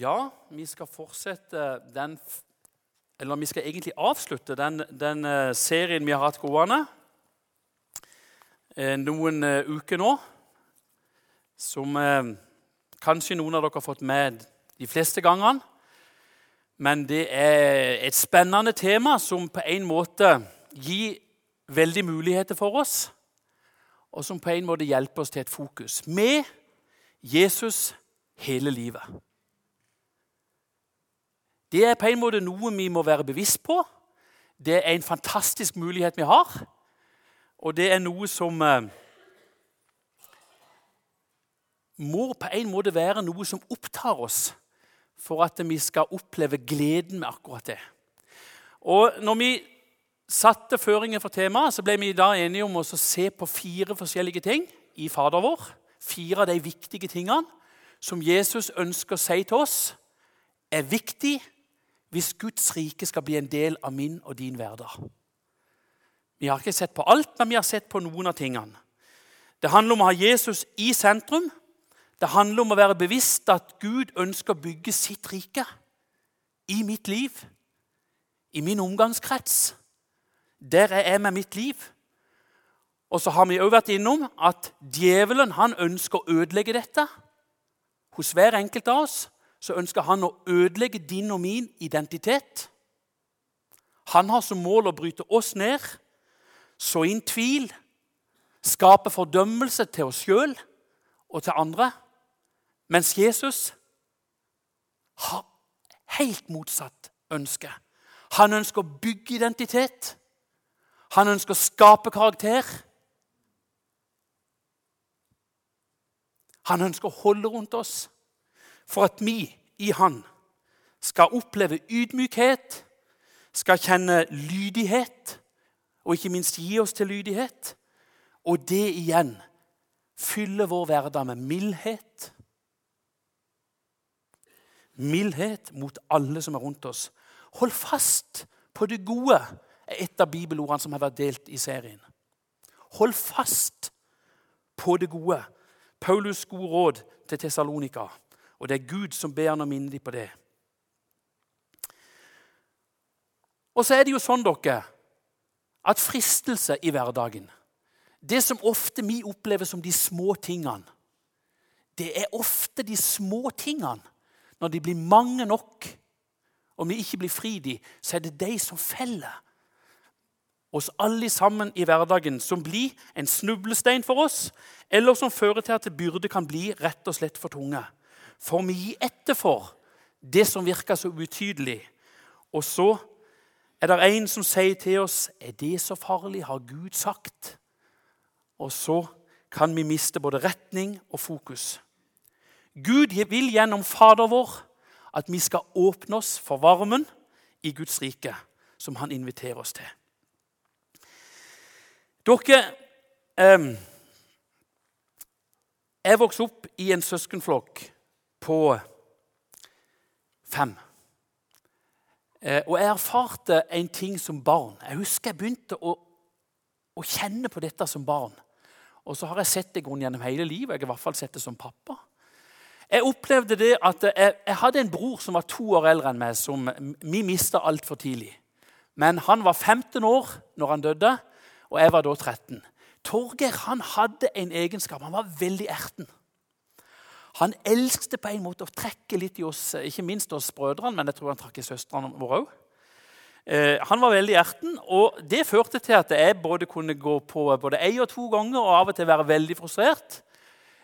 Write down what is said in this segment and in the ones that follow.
Ja, vi skal fortsette den Eller vi skal egentlig avslutte den, den eh, serien vi har hatt gående eh, noen eh, uker nå. Som kanskje noen av dere har fått med de fleste gangene. Men det er et spennende tema som på en måte gir veldig muligheter for oss. Og som på en måte hjelper oss til et fokus. Med Jesus hele livet. Det er på en måte noe vi må være bevisst på. Det er en fantastisk mulighet vi har. Og det er noe som eh, må på en måte være noe som opptar oss for at vi skal oppleve gleden med akkurat det. Og når vi satte føringen for temaet, så ble vi da enige om å se på fire forskjellige ting i Fader vår. Fire av de viktige tingene som Jesus ønsker å si til oss, er viktig hvis Guds rike skal bli en del av min og din hverdag. Vi har ikke sett på alt, men vi har sett på noen av tingene. Det handler om å ha Jesus i sentrum. Det handler om å være bevisst at Gud ønsker å bygge sitt rike i mitt liv, i min omgangskrets. Der er jeg med mitt liv. Og så har vi òg vært innom at djevelen han ønsker å ødelegge dette hos hver enkelt av oss så ønsker han å ødelegge din og min identitet. Han har som mål å bryte oss ned, så inn tvil, skape fordømmelse til oss sjøl og til andre. Mens Jesus har helt motsatt ønske. Han ønsker å bygge identitet. Han ønsker å skape karakter. Han ønsker å holde rundt oss for at vi i Han skal oppleve ydmykhet, skal kjenne lydighet og ikke minst gi oss til lydighet. Og det igjen fyller vår hverdag med mildhet. Mildhet mot alle som er rundt oss. Hold fast på det gode, er et av bibelordene som har vært delt i serien. Hold fast på det gode. Paulus' gode råd til Tessalonika. Og det er Gud som ber han å minne dem på det. Og så er det jo sånn dere, at fristelse i hverdagen Det som ofte vi opplever som de små tingene, det er ofte de små tingene. Når de blir mange nok, og vi ikke blir fri de, så er det de som feller oss alle sammen i hverdagen, som blir en snublestein for oss, eller som fører til at byrde kan bli rett og slett for tunge får vi gi etter for det som virker så ubetydelig. Og så er det en som sier til oss er det så farlig, har Gud sagt? Og så kan vi miste både retning og fokus. Gud vil gjennom Fader vår at vi skal åpne oss for varmen i Guds rike, som han inviterer oss til. Dere eh, Jeg vokste opp i en søskenflokk på fem. Eh, og jeg erfarte en ting som barn. Jeg husker jeg begynte å, å kjenne på dette som barn. Og så har jeg sett det gjennom hele livet. Jeg har i hvert fall sett det som pappa. Jeg opplevde det at jeg, jeg hadde en bror som var to år eldre enn meg, som vi mista altfor tidlig. Men han var 15 år når han døde, og jeg var da 13. Torgeir han hadde en egenskap. Han var veldig erten. Han elsket på en måte å trekke litt i oss, ikke minst oss brødrene, men jeg tror han trakk i søstrene våre òg. Eh, han var veldig hjerten, og det førte til at jeg både kunne gå på både én og to ganger og av og til være veldig frustrert.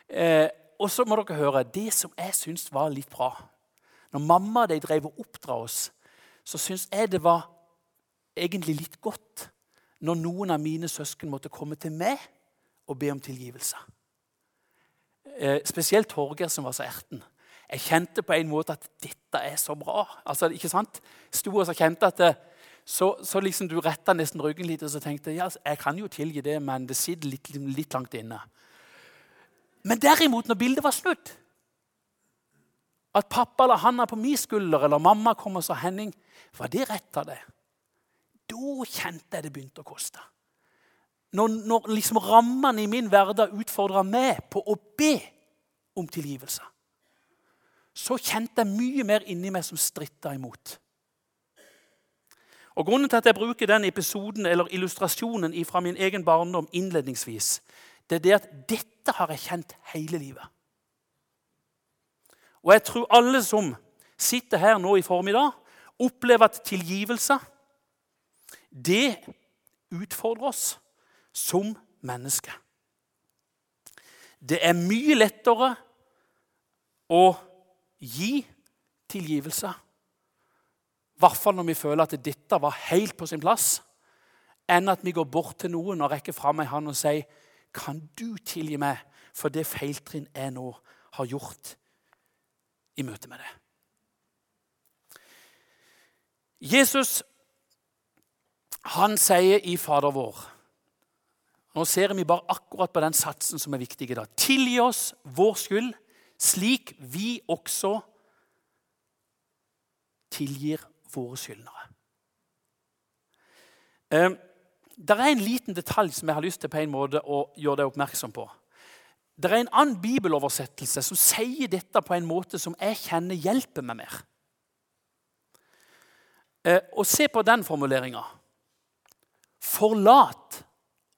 Eh, og så må dere høre det som jeg syntes var litt bra. Når mamma og de drev og oppdra oss, så syntes jeg det var egentlig litt godt når noen av mine søsken måtte komme til meg og be om tilgivelse eh, spesielt Torgeir, som var så erten. Jeg kjente på en måte at dette er så bra. Altså, ikke sant? Sto og kjente at det, så, så, liksom du retta nesten ryggen litt og så tenkte ja, jeg kan jo tilgi det, men det sitter litt, litt langt inne. Men derimot, når bildet var snudd At pappa eller Hanna på min skulder eller mamma kom og sa 'Henning, var det rett av deg?' Da kjente jeg det begynte å koste når, når liksom rammene i min hverdag utfordrer meg på å be om tilgivelse, så kjente jeg mye mer inni meg som stritta imot. Og Grunnen til at jeg bruker den episoden eller illustrasjonen fra min egen barndom innledningsvis, det er det at dette har jeg kjent hele livet. Og jeg tror alle som sitter her nå i formiddag, opplever at tilgivelse det utfordrer oss som menneske. Det er mye lettere å gi tilgivelse i hvert fall når vi føler at dette var helt på sin plass, enn at vi går bort til noen og rekker fram ei hånd og sier Kan du tilgi meg for det feiltrinn jeg nå har gjort i møte med det? Jesus han sier i Fader vår Nå ser vi bare akkurat på den satsen som er viktig i dag. Tilgi oss vår skyld, slik vi også tilgir våre skyldnere. Ehm, det er en liten detalj som jeg har lyst til på en måte å gjøre deg oppmerksom på. Det er en annen bibeloversettelse som sier dette på en måte som jeg kjenner hjelper meg mer. Eh, og Se på den formuleringa. Forlat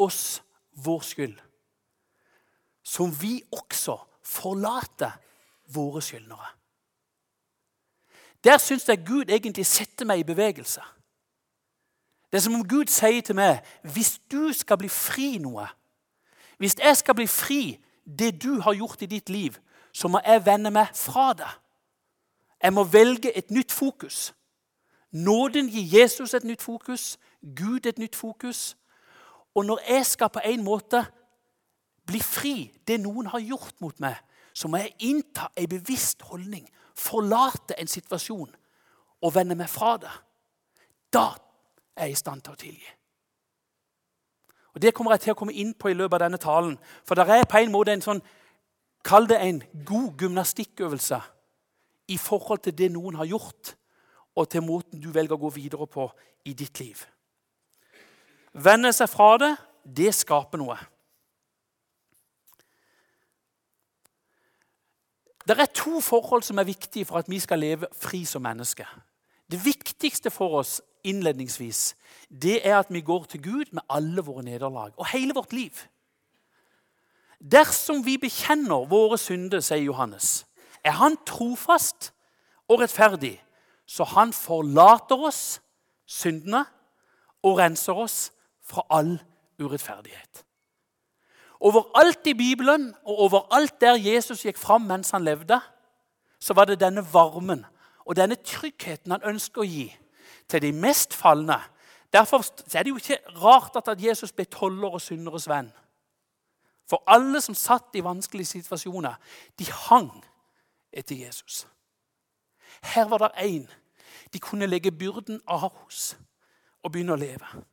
oss vår skyld, som vi også forlater våre skyldnere. Der syns jeg Gud egentlig setter meg i bevegelse. Det er som om Gud sier til meg hvis du skal bli fri noe, hvis jeg skal bli fri det du har gjort i ditt liv, så må jeg vende meg fra det. Jeg må velge et nytt fokus. Nåden gir Jesus et nytt fokus, Gud et nytt fokus. Og når jeg skal på en måte bli fri det noen har gjort mot meg, så må jeg innta en bevisst holdning forlate en situasjon og vende meg fra det, da er jeg i stand til å tilgi. Og Det kommer jeg til å komme inn på i løpet av denne talen. For det er på en måte en sånn Kall det en god gymnastikkøvelse i forhold til det noen har gjort, og til måten du velger å gå videre på i ditt liv. Vende seg fra det, det skaper noe. Det er to forhold som er viktige for at vi skal leve fri som mennesker. Det viktigste for oss innledningsvis, det er at vi går til Gud med alle våre nederlag og hele vårt liv. Dersom vi bekjenner våre synder, sier Johannes, er han trofast og rettferdig, så han forlater oss syndene og renser oss fra all urettferdighet. Overalt i Bibelen og overalt der Jesus gikk fram mens han levde, så var det denne varmen og denne tryggheten han ønsker å gi til de mest falne. Derfor er det jo ikke rart at Jesus ble toller og synderes venn. For alle som satt i vanskelige situasjoner, de hang etter Jesus. Her var det én de kunne legge byrden av hos og begynne å leve.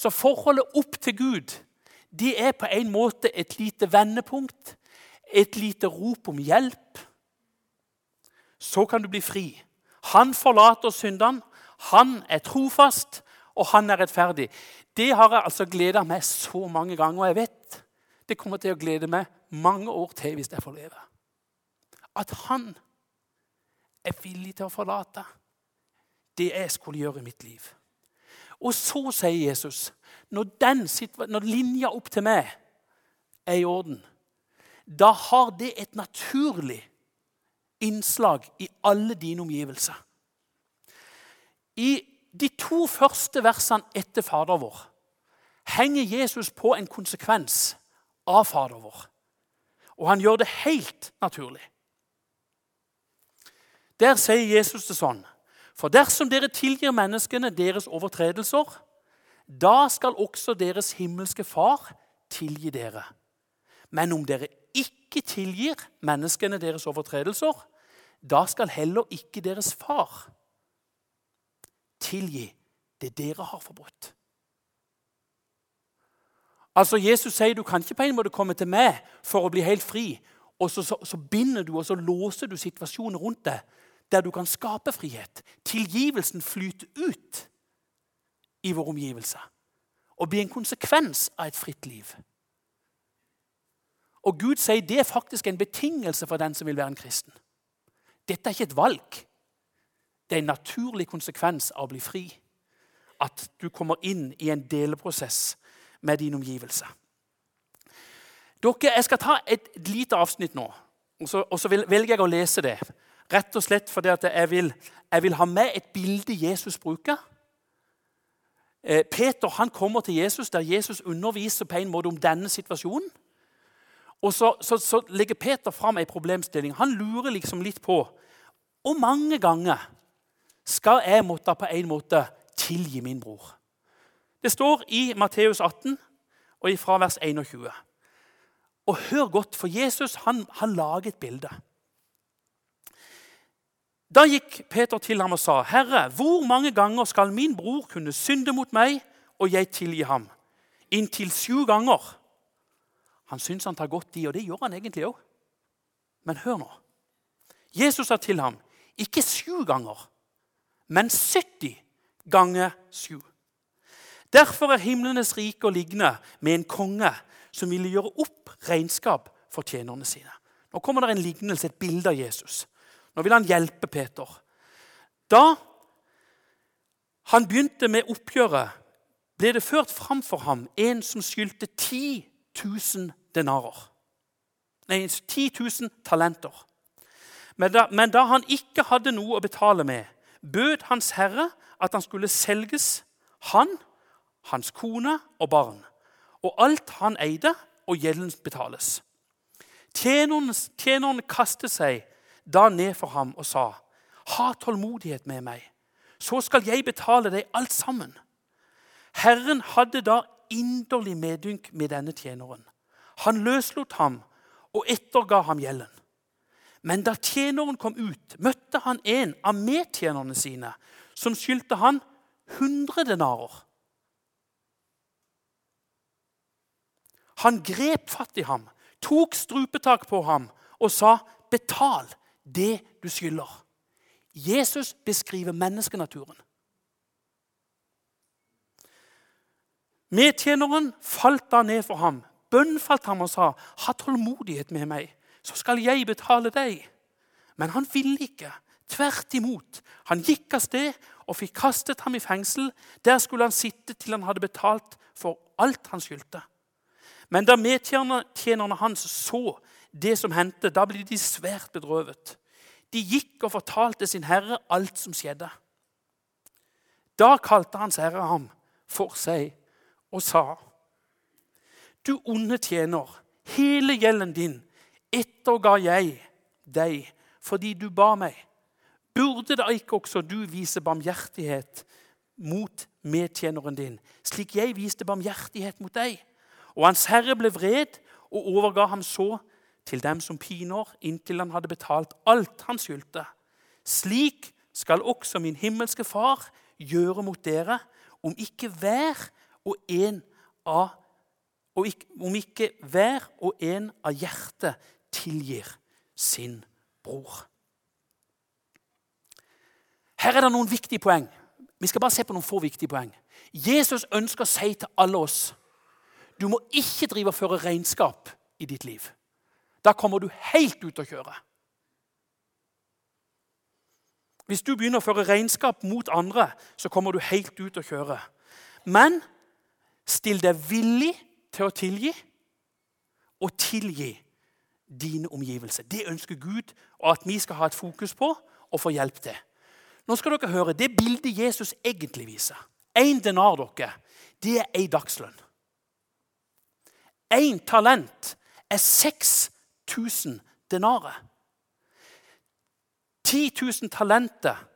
Så forholdet opp til Gud det er på en måte et lite vendepunkt, et lite rop om hjelp. Så kan du bli fri. Han forlater syndene. Han er trofast, og han er rettferdig. Det har jeg altså gleda meg så mange ganger, og jeg vet det kommer til å glede meg mange år til hvis jeg får leve. At han er villig til å forlate det jeg skulle gjøre i mitt liv. Og så sier Jesus når, den, når linja opp til meg er i orden, da har det et naturlig innslag i alle dine omgivelser. I de to første versene etter Fader vår henger Jesus på en konsekvens av Fader vår. Og han gjør det helt naturlig. Der sier Jesus det sånn For dersom dere tilgir menneskene deres overtredelser, da skal også deres himmelske Far tilgi dere. Men om dere ikke tilgir menneskene deres overtredelser, da skal heller ikke deres far tilgi det dere har forbrutt. Altså Jesus sier du kan ikke på en måte komme til meg for å bli helt fri, og så, så, så binder du og så låser du situasjoner rundt deg der du kan skape frihet. Tilgivelsen flyter ut i vår omgivelse og blir en konsekvens av et fritt liv. Og Gud sier det er faktisk en betingelse for den som vil være en kristen. Dette er ikke et valg. Det er en naturlig konsekvens av å bli fri. At du kommer inn i en deleprosess med din omgivelse. Dere, Jeg skal ta et lite avsnitt nå, og så, og så velger jeg å lese det. Rett og slett fordi jeg vil, jeg vil ha med et bilde Jesus bruker. Eh, Peter han kommer til Jesus, der Jesus underviser på en måte om denne situasjonen. Og så, så, så legger Peter fram en problemstilling. Han lurer liksom litt på hvor mange ganger skal jeg måtte på en måte tilgi min bror. Det står i Matteus 18 og fra vers 21. Og hør godt, for Jesus han, han lager et bilde. Da gikk Peter til ham og sa, 'Herre, hvor mange ganger skal min bror kunne synde mot meg, og jeg tilgi ham?' Inntil sju ganger. Han syns han tar godt i, og det gjør han egentlig òg. Men hør nå. Jesus sa til ham, 'Ikke sju ganger, men 70 ganger sju.' Derfor er himlenes rike å ligne med en konge som ville gjøre opp regnskap for tjenerne sine. Nå kommer det en lignelse, et bilde av Jesus. Nå vil han hjelpe Peter. Da han begynte med oppgjøret, ble det ført fram for ham en som skyldte 10 000 denarer. Nei, 10 000 talenter. Men da, men da han ikke hadde noe å betale med, bød Hans Herre at han skulle selges, han, hans kone og barn, og alt han eide, og gjelden betales. Tjeneren kastet seg da ned for ham og sa, 'Ha tålmodighet med meg, så skal jeg betale deg alt sammen.' Herren hadde da inderlig medynk med denne tjeneren. Han løslot ham og etterga ham gjelden. Men da tjeneren kom ut, møtte han en av medtjenerne sine som skyldte han 100 denarer. Han grep fatt i ham, tok strupetak på ham og sa, 'Betal det du skylder. Jesus beskriver menneskenaturen. Medtjeneren falt da ned for ham, Bønn falt ham og sa, 'Ha tålmodighet med meg, så skal jeg betale deg.' Men han ville ikke. Tvert imot. Han gikk av sted og fikk kastet ham i fengsel. Der skulle han sitte til han hadde betalt for alt han skyldte. Men da medtjenerne hans så det som hendte, da ble de svært bedrøvet. De gikk og fortalte sin herre alt som skjedde. Da kalte hans herre ham for seg og sa.: Du onde tjener, hele gjelden din etterga jeg deg fordi du ba meg. Burde da ikke også du vise barmhjertighet mot medtjeneren din, slik jeg viste barmhjertighet mot deg? Og hans herre ble vred og overga ham så til dem som piner, inntil han hadde betalt alt han skyldte. Slik skal også min himmelske Far gjøre mot dere, om ikke hver og en av om ikke hver og en av hjertet tilgir sin bror. Her er det noen viktige poeng. Vi skal bare se på noen få viktige poeng. Jesus ønsker å si til alle oss du må ikke drive og føre regnskap i ditt liv. Da kommer du helt ut å kjøre. Hvis du begynner å føre regnskap mot andre, så kommer du helt ut å kjøre. Men still deg villig til å tilgi, og tilgi dine omgivelser. Det ønsker Gud og at vi skal ha et fokus på og få hjelp til. Nå skal dere høre det bildet Jesus egentlig viser. Én denar dere, det er ei dagslønn. Én talent er seks 1000 denarer. 10 000 talenter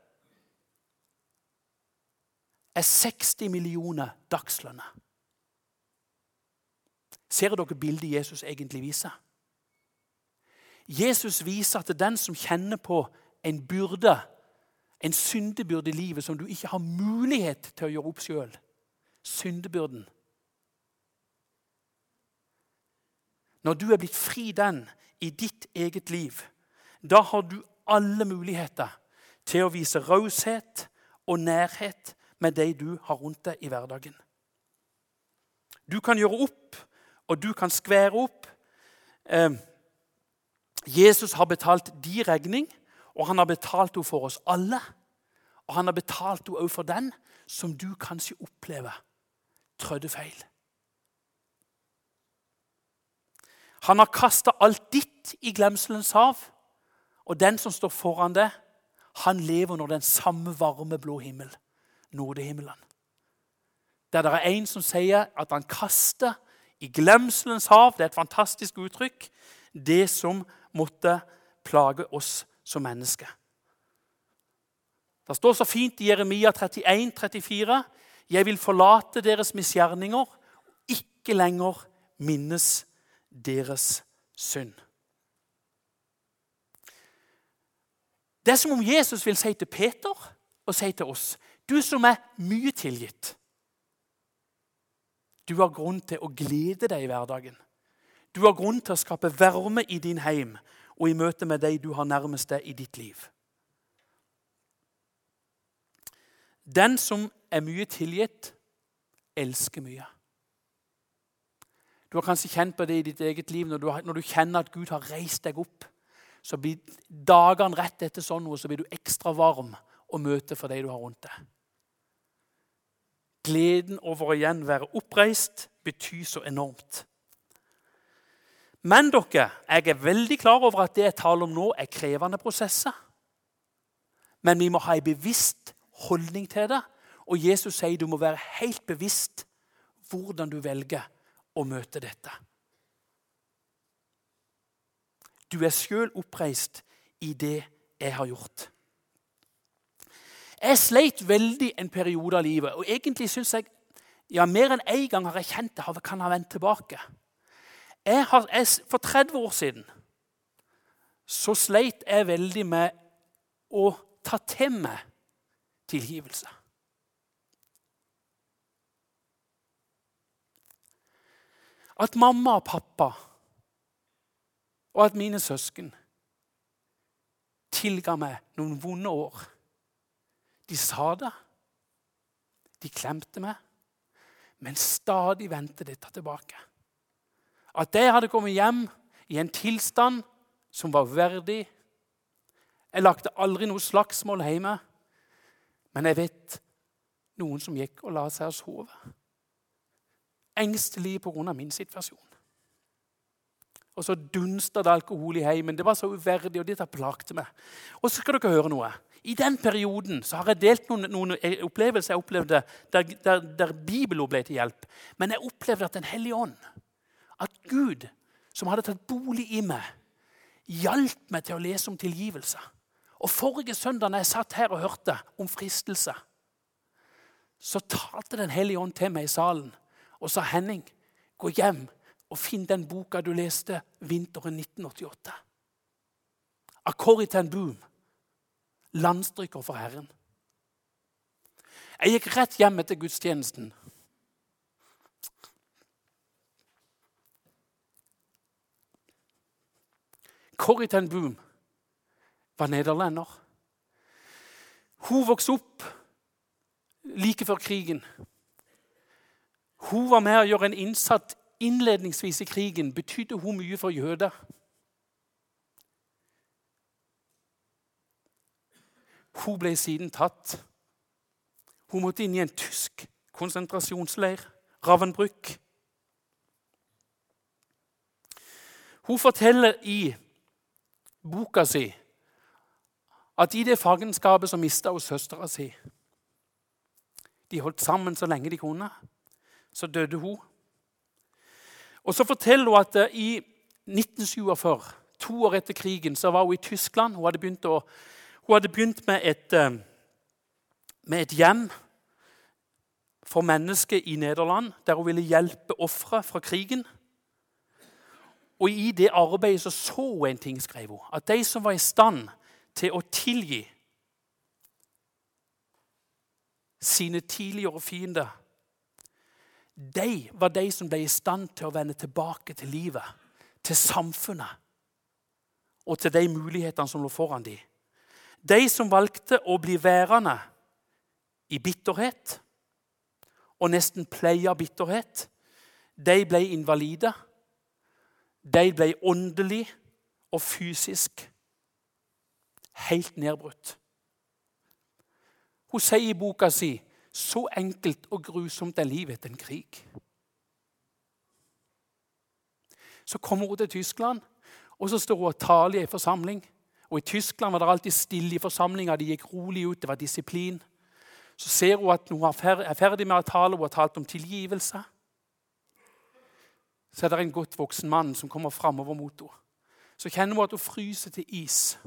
er 60 millioner dagslønner. Ser dere bildet Jesus egentlig viser? Jesus viser at det er den som kjenner på en byrde, en syndebyrde i livet som du ikke har mulighet til å gjøre opp sjøl. Syndebyrden. Når du er blitt fri den, i ditt eget liv, da har du alle muligheter til å vise raushet og nærhet med de du har rundt deg i hverdagen. Du kan gjøre opp, og du kan skvære opp. Eh, Jesus har betalt din regning, Og han har betalt henne for oss alle. Og han har betalt henne òg for den som du kanskje opplever trødde feil. Han har kasta alt ditt i glemselens hav, og den som står foran det, han lever under den samme varme, blå himmel, nådehimmelen. Der det er en som sier at han kaster i glemselens hav Det er et fantastisk uttrykk. Det som måtte plage oss som mennesker. Det står så fint i Jeremia 31, 34, 'Jeg vil forlate deres misgjerninger, ikke lenger minnes deres synd'. Det er som om Jesus vil si til Peter og si til oss Du som er mye tilgitt. Du har grunn til å glede deg i hverdagen. Du har grunn til å skape varme i din heim og i møte med de du har nærmest deg i ditt liv. Den som er mye tilgitt, elsker mye. Du har kanskje kjent på det i ditt eget liv når du, når du kjenner at Gud har reist deg opp. Så blir dagene rett etter sånn noe, så blir du ekstra varm å møte for de du har rundt deg. Gleden over å igjen være oppreist betyr så enormt. Men dere, jeg er veldig klar over at det jeg taler om nå, er krevende prosesser. Men vi må ha en bevisst holdning til det. Og Jesus sier du må være helt bevisst hvordan du velger å møte dette. Du er sjøl oppreist i det jeg har gjort. Jeg sleit veldig en periode av livet, og egentlig syns jeg ja, mer enn én en gang har jeg kjent det kan ha vendt tilbake. Jeg har, jeg, for 30 år siden så sleit jeg veldig med å ta til meg tilgivelse. At mamma og pappa og at mine søsken tilga meg noen vonde år. De sa det, de klemte meg, men stadig vendte dette tilbake. At jeg hadde kommet hjem i en tilstand som var verdig. Jeg lagde aldri noe slagsmål hjemme, men jeg vet noen som gikk og la seg og sove. Engstelig pga. min situasjon. Og så dunsta det alkohol i heimen. Det var så uverdig, og dette plagte meg. Og så skal dere høre noe. I den perioden så har jeg delt noen, noen opplevelser jeg opplevde der, der, der Bibelen ble til hjelp. Men jeg opplevde at Den hellige ånd, at Gud, som hadde tatt bolig i meg, hjalp meg til å lese om tilgivelse. Og Forrige søndag når jeg satt her og hørte om fristelse, så talte Den hellige ånd til meg i salen og sa Henning, gå hjem og finn den boka du leste vinteren 1988. Akkord til ten boom. Landstryker for Herren. Jeg gikk rett hjem etter gudstjenesten. Corrie ten Boom var nederlender. Hun vokste opp like før krigen. Hun var med å gjøre en innsatt innledningsvis i krigen betydde hun mye for jøder. Hun ble siden tatt. Hun måtte inn i en tysk konsentrasjonsleir, Ravenbrück. Hun forteller i boka si at i det fangenskapet så mista hun søstera si. De holdt sammen så lenge de kunne. Så døde hun. Og Så forteller hun at eh, i 1947, to år etter krigen, så var hun i Tyskland. Hun hadde begynt, å, hun hadde begynt med, et, eh, med, et, hjem for mennesker i Nederland, der hun ville hjelpe ofre fra krigen. Og I det arbeidet så, så hun en ting, skrev hun. At de som var i stand til å tilgi sine tidligere fiender de var de som ble i stand til å vende tilbake til livet, til samfunnet og til de mulighetene som lå foran dem. De som valgte å bli værende i bitterhet og nesten pleie bitterhet, de ble invalide. De ble åndelig og fysisk helt nedbrutt. Hun sier i boka si så enkelt og grusomt er livet etter en krig. Så kommer hun til Tyskland, og så står hun og taler i en forsamling. Og I Tyskland var det alltid stille i forsamlinga. De gikk rolig ut. Det var disiplin. Så ser hun at hun er ferdig med å tale. Hun har talt om tilgivelse. Så er det en godt voksen mann som kommer framover mot henne. Så kjenner hun at hun fryser til is.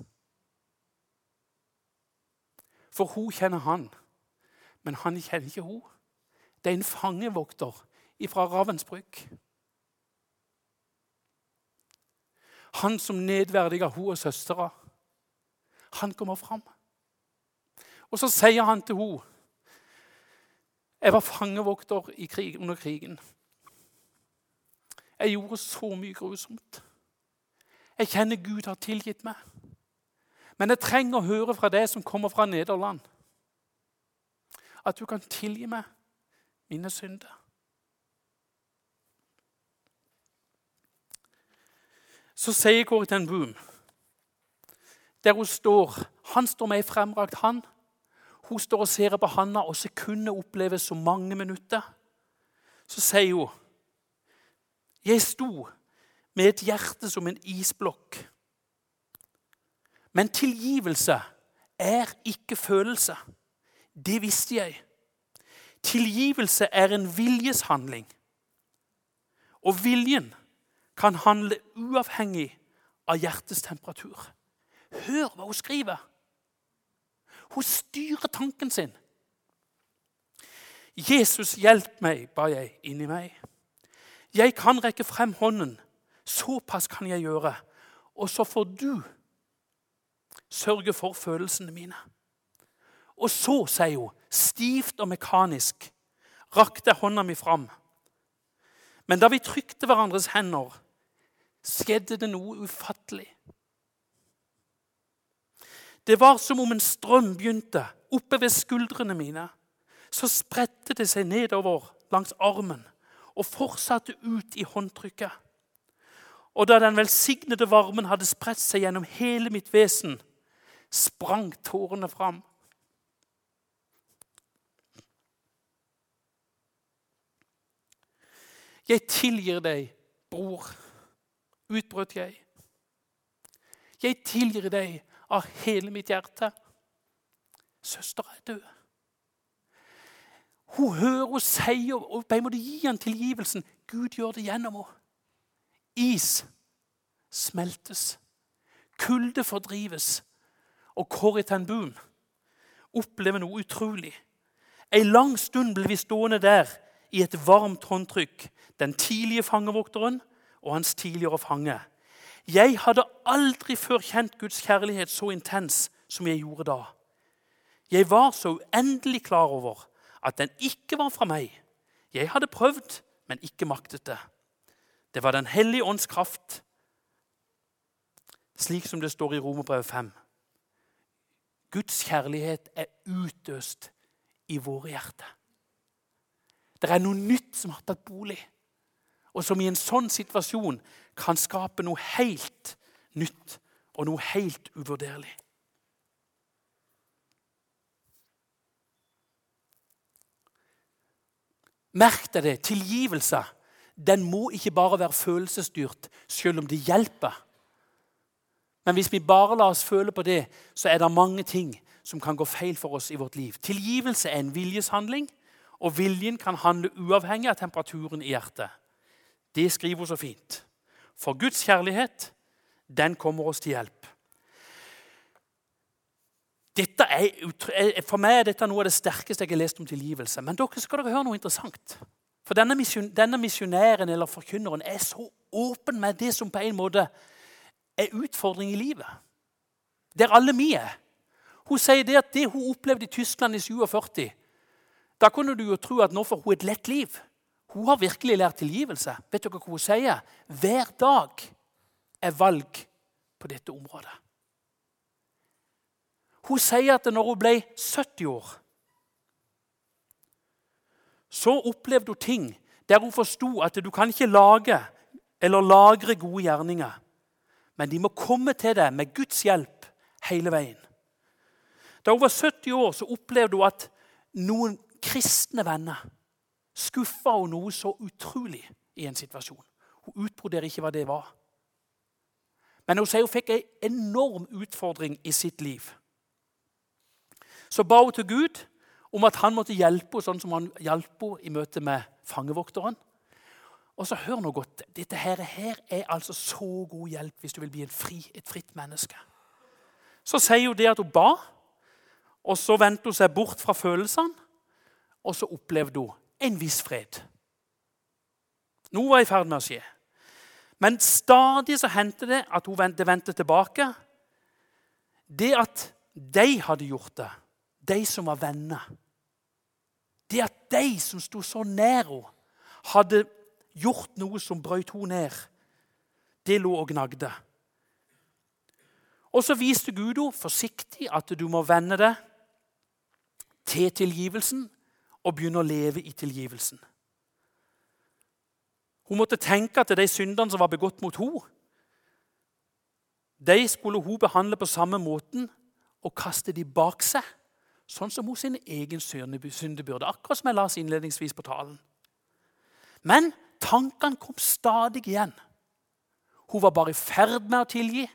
For hun kjenner han, men han kjenner ikke hun. Det er en fangevokter fra Ravensbrück. Han som nedverdiga hun og søstera. Han kommer fram. Og så sier han til henne Jeg var fangevokter krig, under krigen. Jeg gjorde så mye grusomt. Jeg kjenner Gud har tilgitt meg. Men jeg trenger å høre fra deg som kommer fra Nederland, at du kan tilgi meg mine synder. Så sier Corrie ten Boom, der hun står Han står med ei fremrakt hand. Hun står og ser på handa, og sekundet oppleves som mange minutter. Så sier hun Jeg sto med et hjerte som en isblokk. Men tilgivelse er ikke følelse. Det visste jeg. Tilgivelse er en viljeshandling. Og viljen kan handle uavhengig av hjertets temperatur. Hør hva hun skriver! Hun styrer tanken sin. Jesus, hjelp meg, ba jeg inni meg. Jeg kan rekke frem hånden. Såpass kan jeg gjøre. Og så får du sørge for følelsene mine. Og så, sier hun, stivt og mekanisk, rakte hånda mi fram. Men da vi trykte hverandres hender, skjedde det noe ufattelig. Det var som om en strøm begynte oppe ved skuldrene mine. Så spredte det seg nedover langs armen og fortsatte ut i håndtrykket. Og da den velsignede varmen hadde spredt seg gjennom hele mitt vesen, sprang tårene fram. Jeg tilgir deg, bror, utbrøt jeg. Jeg tilgir deg av hele mitt hjerte. Søstera er død. Hun hører og sier, og på en gi henne tilgivelsen. Gud gjør det gjennom henne. Is smeltes. Kulde fordrives. Og Corrie ten Boom opplever noe utrolig. En lang stund ble vi stående der i et varmt håndtrykk. Den tidlige fangevokteren og hans tidligere fange. Jeg hadde aldri før kjent Guds kjærlighet så intens som jeg gjorde da. Jeg var så uendelig klar over at den ikke var fra meg. Jeg hadde prøvd, men ikke maktet det. Det var Den hellige ånds kraft, slik som det står i Romerbrevet 5. Guds kjærlighet er utøst i våre hjerter. Det er noe nytt som har tatt bolig, og som i en sånn situasjon kan skape noe helt nytt og noe helt uvurderlig. Merk deg det. Tilgivelse den må ikke bare være følelsesstyrt, selv om det hjelper. Men hvis vi bare lar oss føle på det, så er det mange ting som kan gå feil for oss i vårt liv. Tilgivelse er en viljeshandling, og viljen kan handle uavhengig av temperaturen i hjertet. Det skriver hun så fint. For Guds kjærlighet, den kommer oss til hjelp. Er, for meg er dette noe av det sterkeste jeg har lest om tilgivelse. Men dere skal dere høre noe interessant. For denne, denne misjonæren eller forkynneren er så åpen med det som på en måte er utfordring i livet. Der alle vi er. Hun sier det at det hun opplevde i Tyskland i 47 Da kunne du jo tro at nå får hun et lett liv. Hun har virkelig lært tilgivelse. Vet dere hva hun sier? Hver dag er valg på dette området. Hun sier at når hun ble 70 år, så opplevde hun ting der hun forsto at du kan ikke lage eller lagre gode gjerninger. Men de må komme til deg med Guds hjelp hele veien. Da hun var 70 år, så opplevde hun at noen kristne venner skuffa hun noe så utrolig i en situasjon. Hun utbroderer ikke hva det var. Men hun sier hun fikk en enorm utfordring i sitt liv. Så ba hun til Gud om at han måtte hjelpe henne sånn som han hjalp henne i møte med fangevokteren. Og så hør nå godt, Dette her, her er altså så god hjelp hvis du vil bli fri, et fritt menneske. Så sier hun det at hun ba, og så vendte hun seg bort fra følelsene. Og så opplevde hun en viss fred. Noe var i ferd med å skje. Men stadig så hendte det at hun vendte, tilbake. Det at de hadde gjort det, de som var venner Det at de som sto så nær henne, hadde gjort noe som brøt henne ned, det lå og gnagde. Og så viste Gud henne forsiktig at du må vende deg til tilgivelsen og begynne å leve i tilgivelsen. Hun måtte tenke at de syndene som var begått mot henne, de skulle hun behandle på samme måten og kaste de bak seg, sånn som hun sin egen syndebyrde. Akkurat som jeg las innledningsvis på talen. Men tankene kom stadig igjen. Hun var bare i ferd med å tilgi,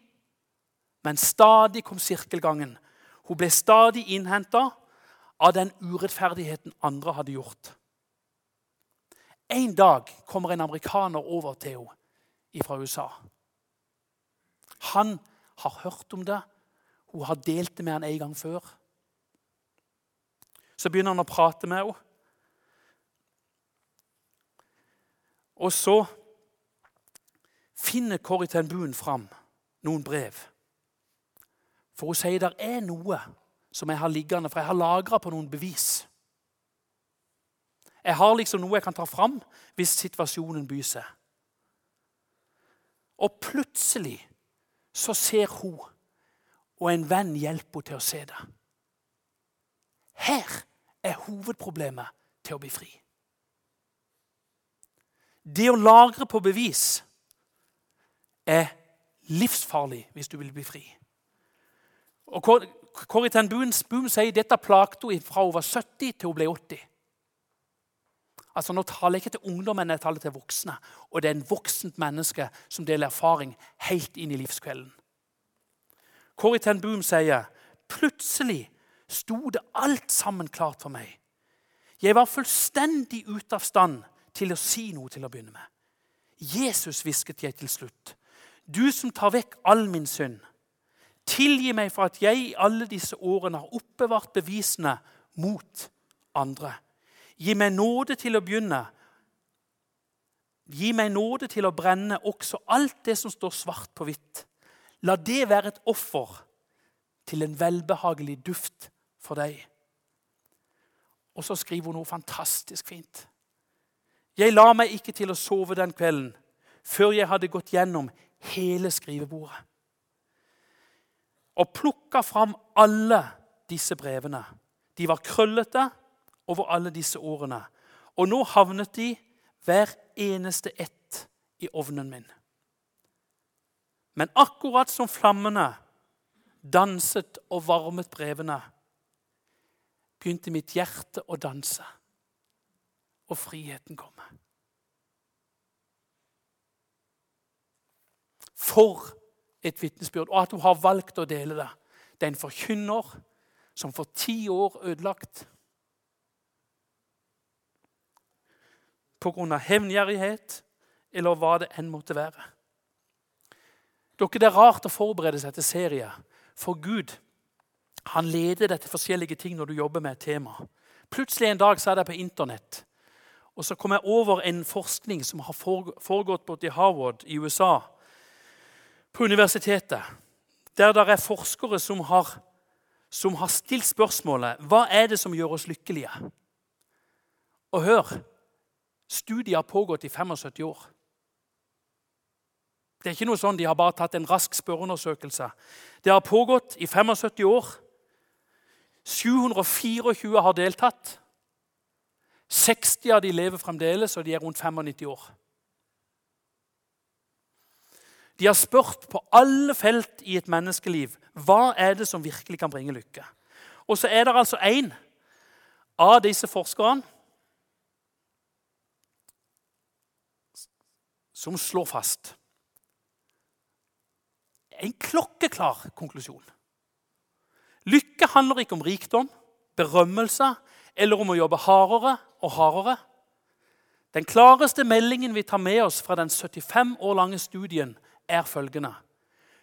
men stadig kom sirkelgangen. Hun ble stadig innhenta av den urettferdigheten andre hadde gjort. En dag kommer en amerikaner over til henne fra USA. Han har hørt om det. Hun har delt det med han en gang før. Så begynner han å prate med henne. Og så finner Corrie ten Boon fram noen brev. For hun sier det er noe som jeg har liggende, for jeg har lagra på noen bevis. Jeg har liksom noe jeg kan ta fram hvis situasjonen byr seg. Og plutselig så ser hun, og en venn hjelper henne til å se det. Her er hovedproblemet til å bli fri. Det å lagre på bevis er livsfarlig hvis du vil bli fri. Og Corrie ten Boom sier dette plagte henne fra hun var 70 til hun ble 80. Altså Nå taler jeg ikke til ungdommen, jeg taler til voksne. Og det er en voksent menneske som deler erfaring helt inn i livskvelden. Corrie ten Boom sier plutselig sto det alt sammen klart for meg. Jeg var fullstendig ute av stand til å si noe til å begynne med. Jesus, hvisket jeg til slutt. Du som tar vekk all min synd. Tilgi meg for at jeg i alle disse årene har oppbevart bevisene mot andre. Gi meg nåde til å begynne. Gi meg nåde til å brenne også alt det som står svart på hvitt. La det være et offer til en velbehagelig duft for deg. Og så skriver hun noe fantastisk fint. Jeg la meg ikke til å sove den kvelden før jeg hadde gått gjennom hele skrivebordet. Og plukka fram alle disse brevene. De var krøllete, over alle disse årene. Og nå havnet de hver eneste ett i ovnen min. Men akkurat som flammene danset og varmet brevene, begynte mitt hjerte å danse, og friheten komme. For et vitnesbyrd, og at hun har valgt å dele det. Det er en forkynner som for ti år ødelagt pga. hevngjerrighet eller hva det enn måtte være. Dere, Det er rart å forberede seg til serie, for Gud han leder deg til forskjellige ting når du jobber med et tema. Plutselig en dag så er det på Internett. Og så kom jeg over en forskning som har foregått både i Harvard i USA, på universitetet, der det er forskere som har, som har stilt spørsmålet hva er det som gjør oss lykkelige. Og hør Studiet har pågått i 75 år. Det er ikke noe sånn De har bare tatt en rask spørreundersøkelse. Det har pågått i 75 år. 724 har deltatt. 60 av de lever fremdeles, og de er rundt 95 år. De har spurt på alle felt i et menneskeliv hva er det som virkelig kan bringe lykke. Og så er det altså én av disse forskerne som slår fast en klokkeklar konklusjon. Lykke handler ikke om rikdom, berømmelse eller om å jobbe hardere og hardere. Den klareste meldingen vi tar med oss fra den 75 år lange studien, er følgende.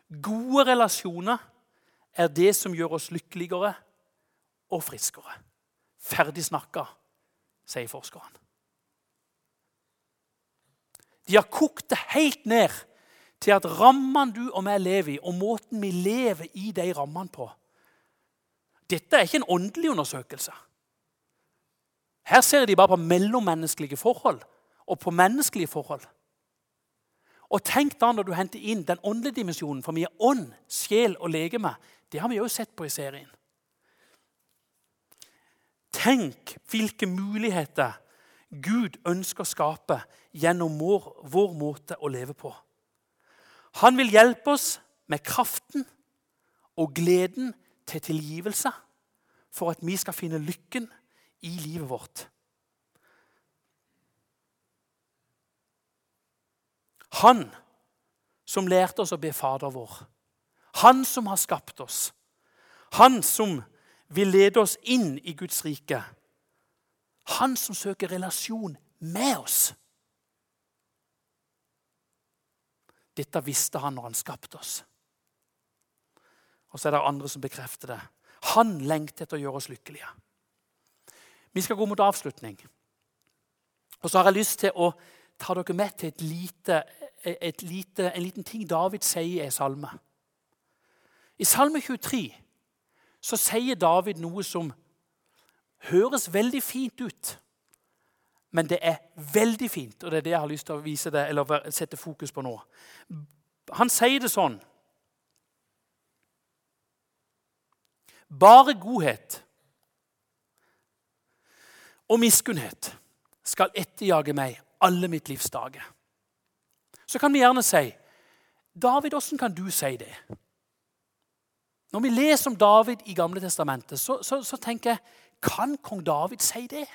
Gode relasjoner er det som gjør oss lykkeligere og friskere. Ferdig snakka, sier forskeren. De har kokt det helt ned til at rammene du og jeg lever i, og måten vi lever i de rammene på Dette er ikke en åndelig undersøkelse. Her ser de bare på mellommenneskelige forhold og på menneskelige forhold. Og tenk da når du henter inn den åndelige dimensjonen, for vi er ånd, sjel og legeme. Det har vi jo sett på i serien. Tenk hvilke muligheter Gud ønsker å skape gjennom vår, vår måte å leve på. Han vil hjelpe oss med kraften og gleden til tilgivelse for at vi skal finne lykken i livet vårt. Han som lærte oss å be Fader vår. Han som har skapt oss. Han som vil lede oss inn i Guds rike. Han som søker relasjon med oss. Dette visste han når han skapte oss. Og så er det andre som bekrefter det. Han lengter etter å gjøre oss lykkelige. Vi skal gå mot avslutning. Og så har jeg lyst til å ta dere med til et lite, et lite, en liten ting David sier i salme. I Salme 23 så sier David noe som høres veldig fint ut. Men det er veldig fint, og det er det jeg har lyst til å vise deg, eller sette fokus på nå. Han sier det sånn Bare godhet og miskunnhet skal etterjage meg alle mitt livs dager. Så kan vi gjerne si David, åssen kan du si det? Når vi leser om David i Gamle testamentet, så, så, så tenker jeg Kan kong David si det?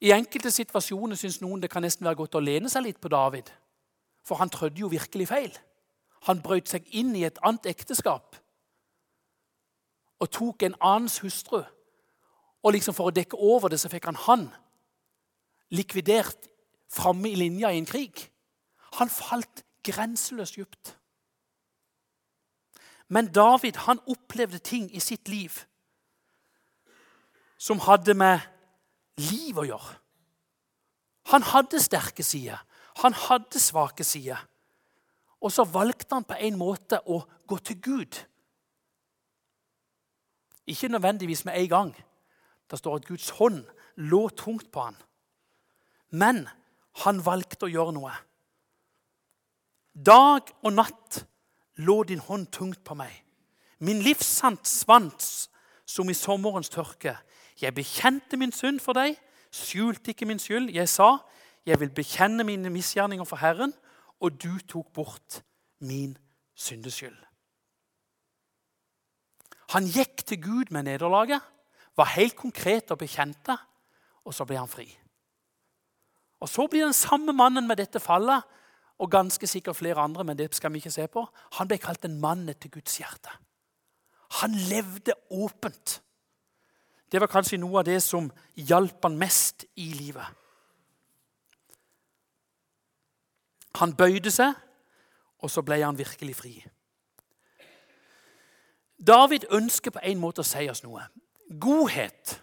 I enkelte situasjoner syns noen det kan nesten være godt å lene seg litt på David. For han trødde jo virkelig feil. Han brøt seg inn i et annet ekteskap og tok en annens hustru. Og liksom For å dekke over det så fikk han han likvidert framme i linja i en krig. Han falt grenseløst dypt. Men David han opplevde ting i sitt liv som hadde med liv å gjøre. Han hadde sterke sider. Han hadde svake sider. Og så valgte han på en måte å gå til Gud. Ikke nødvendigvis med en gang. Det står at Guds hånd lå tungt på han. Men han valgte å gjøre noe. Dag og natt lå din hånd tungt på meg. Min livssant svans som i sommerens tørke. Jeg bekjente min synd for deg, skjulte ikke min skyld. Jeg sa, jeg vil bekjenne mine misgjerninger for Herren, og du tok bort min syndeskyld. Han gikk til Gud med nederlaget, var helt konkret og bekjente, og så ble han fri. Og Så blir den samme mannen med dette fallet, og ganske sikkert flere andre, men det skal vi ikke se på, han ble kalt en mann etter Guds hjerte. Han levde åpent. Det var kanskje noe av det som hjalp han mest i livet. Han bøyde seg, og så ble han virkelig fri. David ønsker på en måte å si oss noe. Godhet,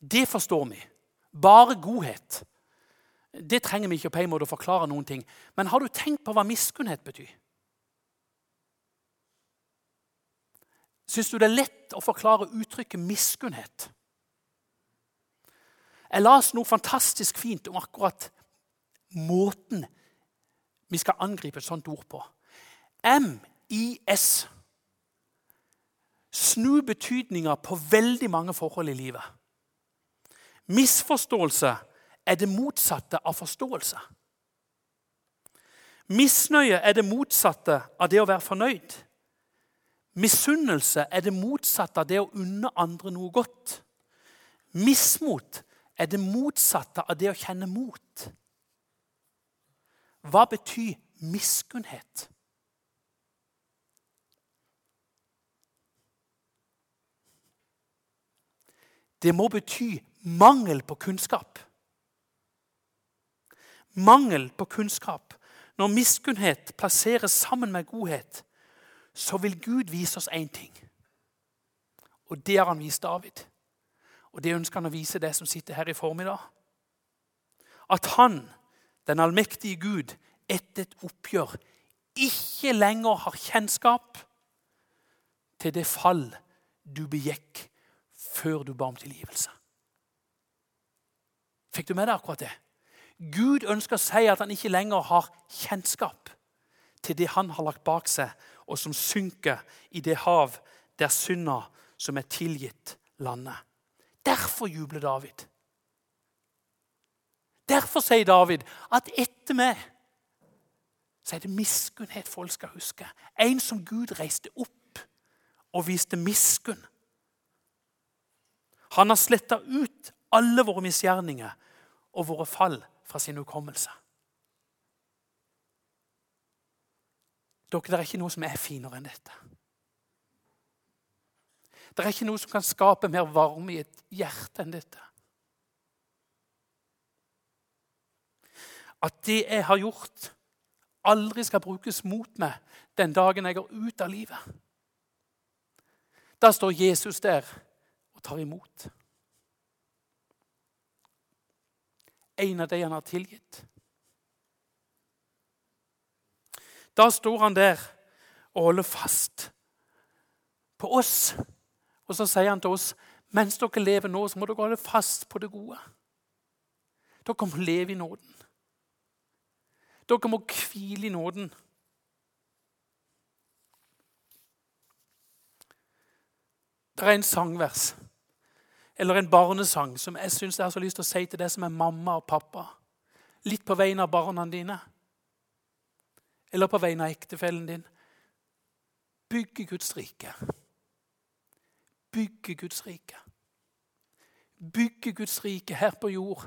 det forstår vi. Bare godhet. Det trenger vi ikke på en måte å forklare noen ting. Men har du tenkt på hva miskunnhet betyr? Syns du det er lett å forklare uttrykket miskunnhet? Jeg las noe fantastisk fint om akkurat måten vi skal angripe et sånt ord på. MIS. Snu betydninga på veldig mange forhold i livet. Misforståelse er det motsatte av forståelse. Misnøye er det motsatte av det å være fornøyd. Misunnelse er det motsatte av det å unne andre noe godt. Mismot er det motsatte av det å kjenne mot. Hva betyr miskunnhet? Det må bety mangel på kunnskap. Mangel på kunnskap. Når miskunnhet plasseres sammen med godhet, så vil Gud vise oss én ting. Og det har han vist David. Og det ønsker han å vise det som sitter her i formiddag. At han, den allmektige Gud, etter et oppgjør ikke lenger har kjennskap til det fall du begikk før du ba om tilgivelse. Fikk du med deg akkurat det? Gud ønsker å si at han ikke lenger har kjennskap til det han har lagt bak seg, og som synker i det hav der synda som er tilgitt, landet. Derfor jubler David. Derfor sier David at etter meg så er det miskunnhet folk skal huske. En som Gud reiste opp og viste miskunn. Han har sletta ut alle våre misgjerninger og våre fall fra sin hukommelse. Dere, Det er ikke noe som er finere enn dette. Det er ikke noe som kan skape mer varme i et hjerte enn dette. At det jeg har gjort, aldri skal brukes mot meg den dagen jeg går ut av livet. Da står Jesus der og tar imot. En av de han har tilgitt. Da står han der og holder fast på oss. Og så sier han til oss mens dere lever nå, så må dere holde fast på det gode. Dere må leve i nåden. Dere må hvile i nåden. Det er en sangvers, eller en barnesang, som jeg syns jeg har så lyst til å si til deg som er mamma og pappa. Litt på vegne av barna dine, eller på vegne av ektefellen din. Bygge Guds rike. Bygge Guds rike. Bygge Guds rike her på jord.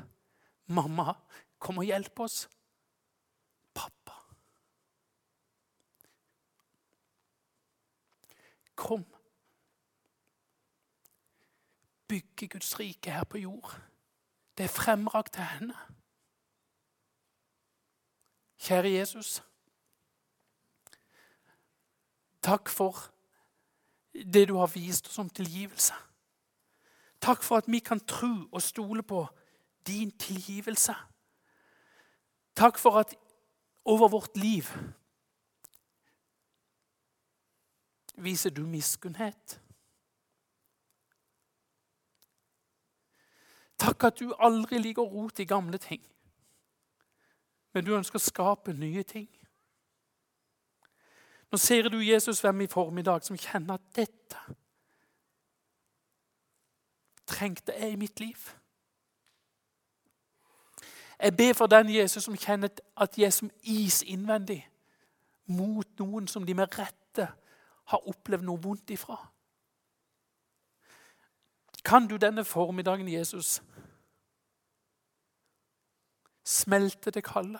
Mamma, kom og hjelp oss. Pappa. Kom. Bygge Guds rike her på jord. Det er fremrakt til henne. Kjære Jesus. Takk for det du har vist oss om tilgivelse. Takk for at vi kan tro og stole på din tilgivelse. Takk for at over vårt liv viser du miskunnhet. Takk at du aldri liker rot i gamle ting, men du ønsker å skape nye ting. Nå ser du Jesus hvem i formiddag som kjenner at dette trengte jeg i mitt liv. Jeg ber for den Jesus som kjenner at jeg er som is innvendig mot noen som de med rette har opplevd noe vondt ifra. Kan du denne formiddagen, Jesus, smelte det kalde?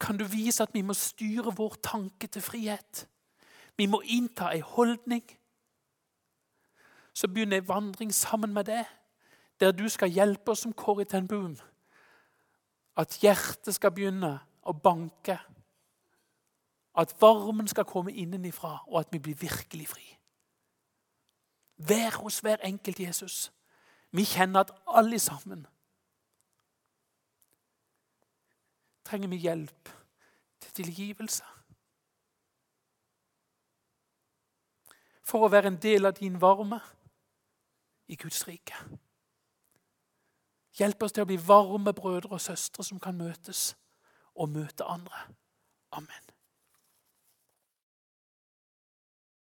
kan du vise at vi må styre vår tanke til frihet. Vi må innta en holdning. Så begynner ei vandring sammen med deg, der du skal hjelpe oss som Corrie ten Boom. At hjertet skal begynne å banke. At varmen skal komme innenifra, og at vi blir virkelig fri. Vær hos hver enkelt Jesus. Vi kjenner at alle sammen trenger vi hjelp til tilgivelse. For å være en del av din varme i Guds rike. Hjelp oss til å bli varme brødre og søstre som kan møtes og møte andre. Amen.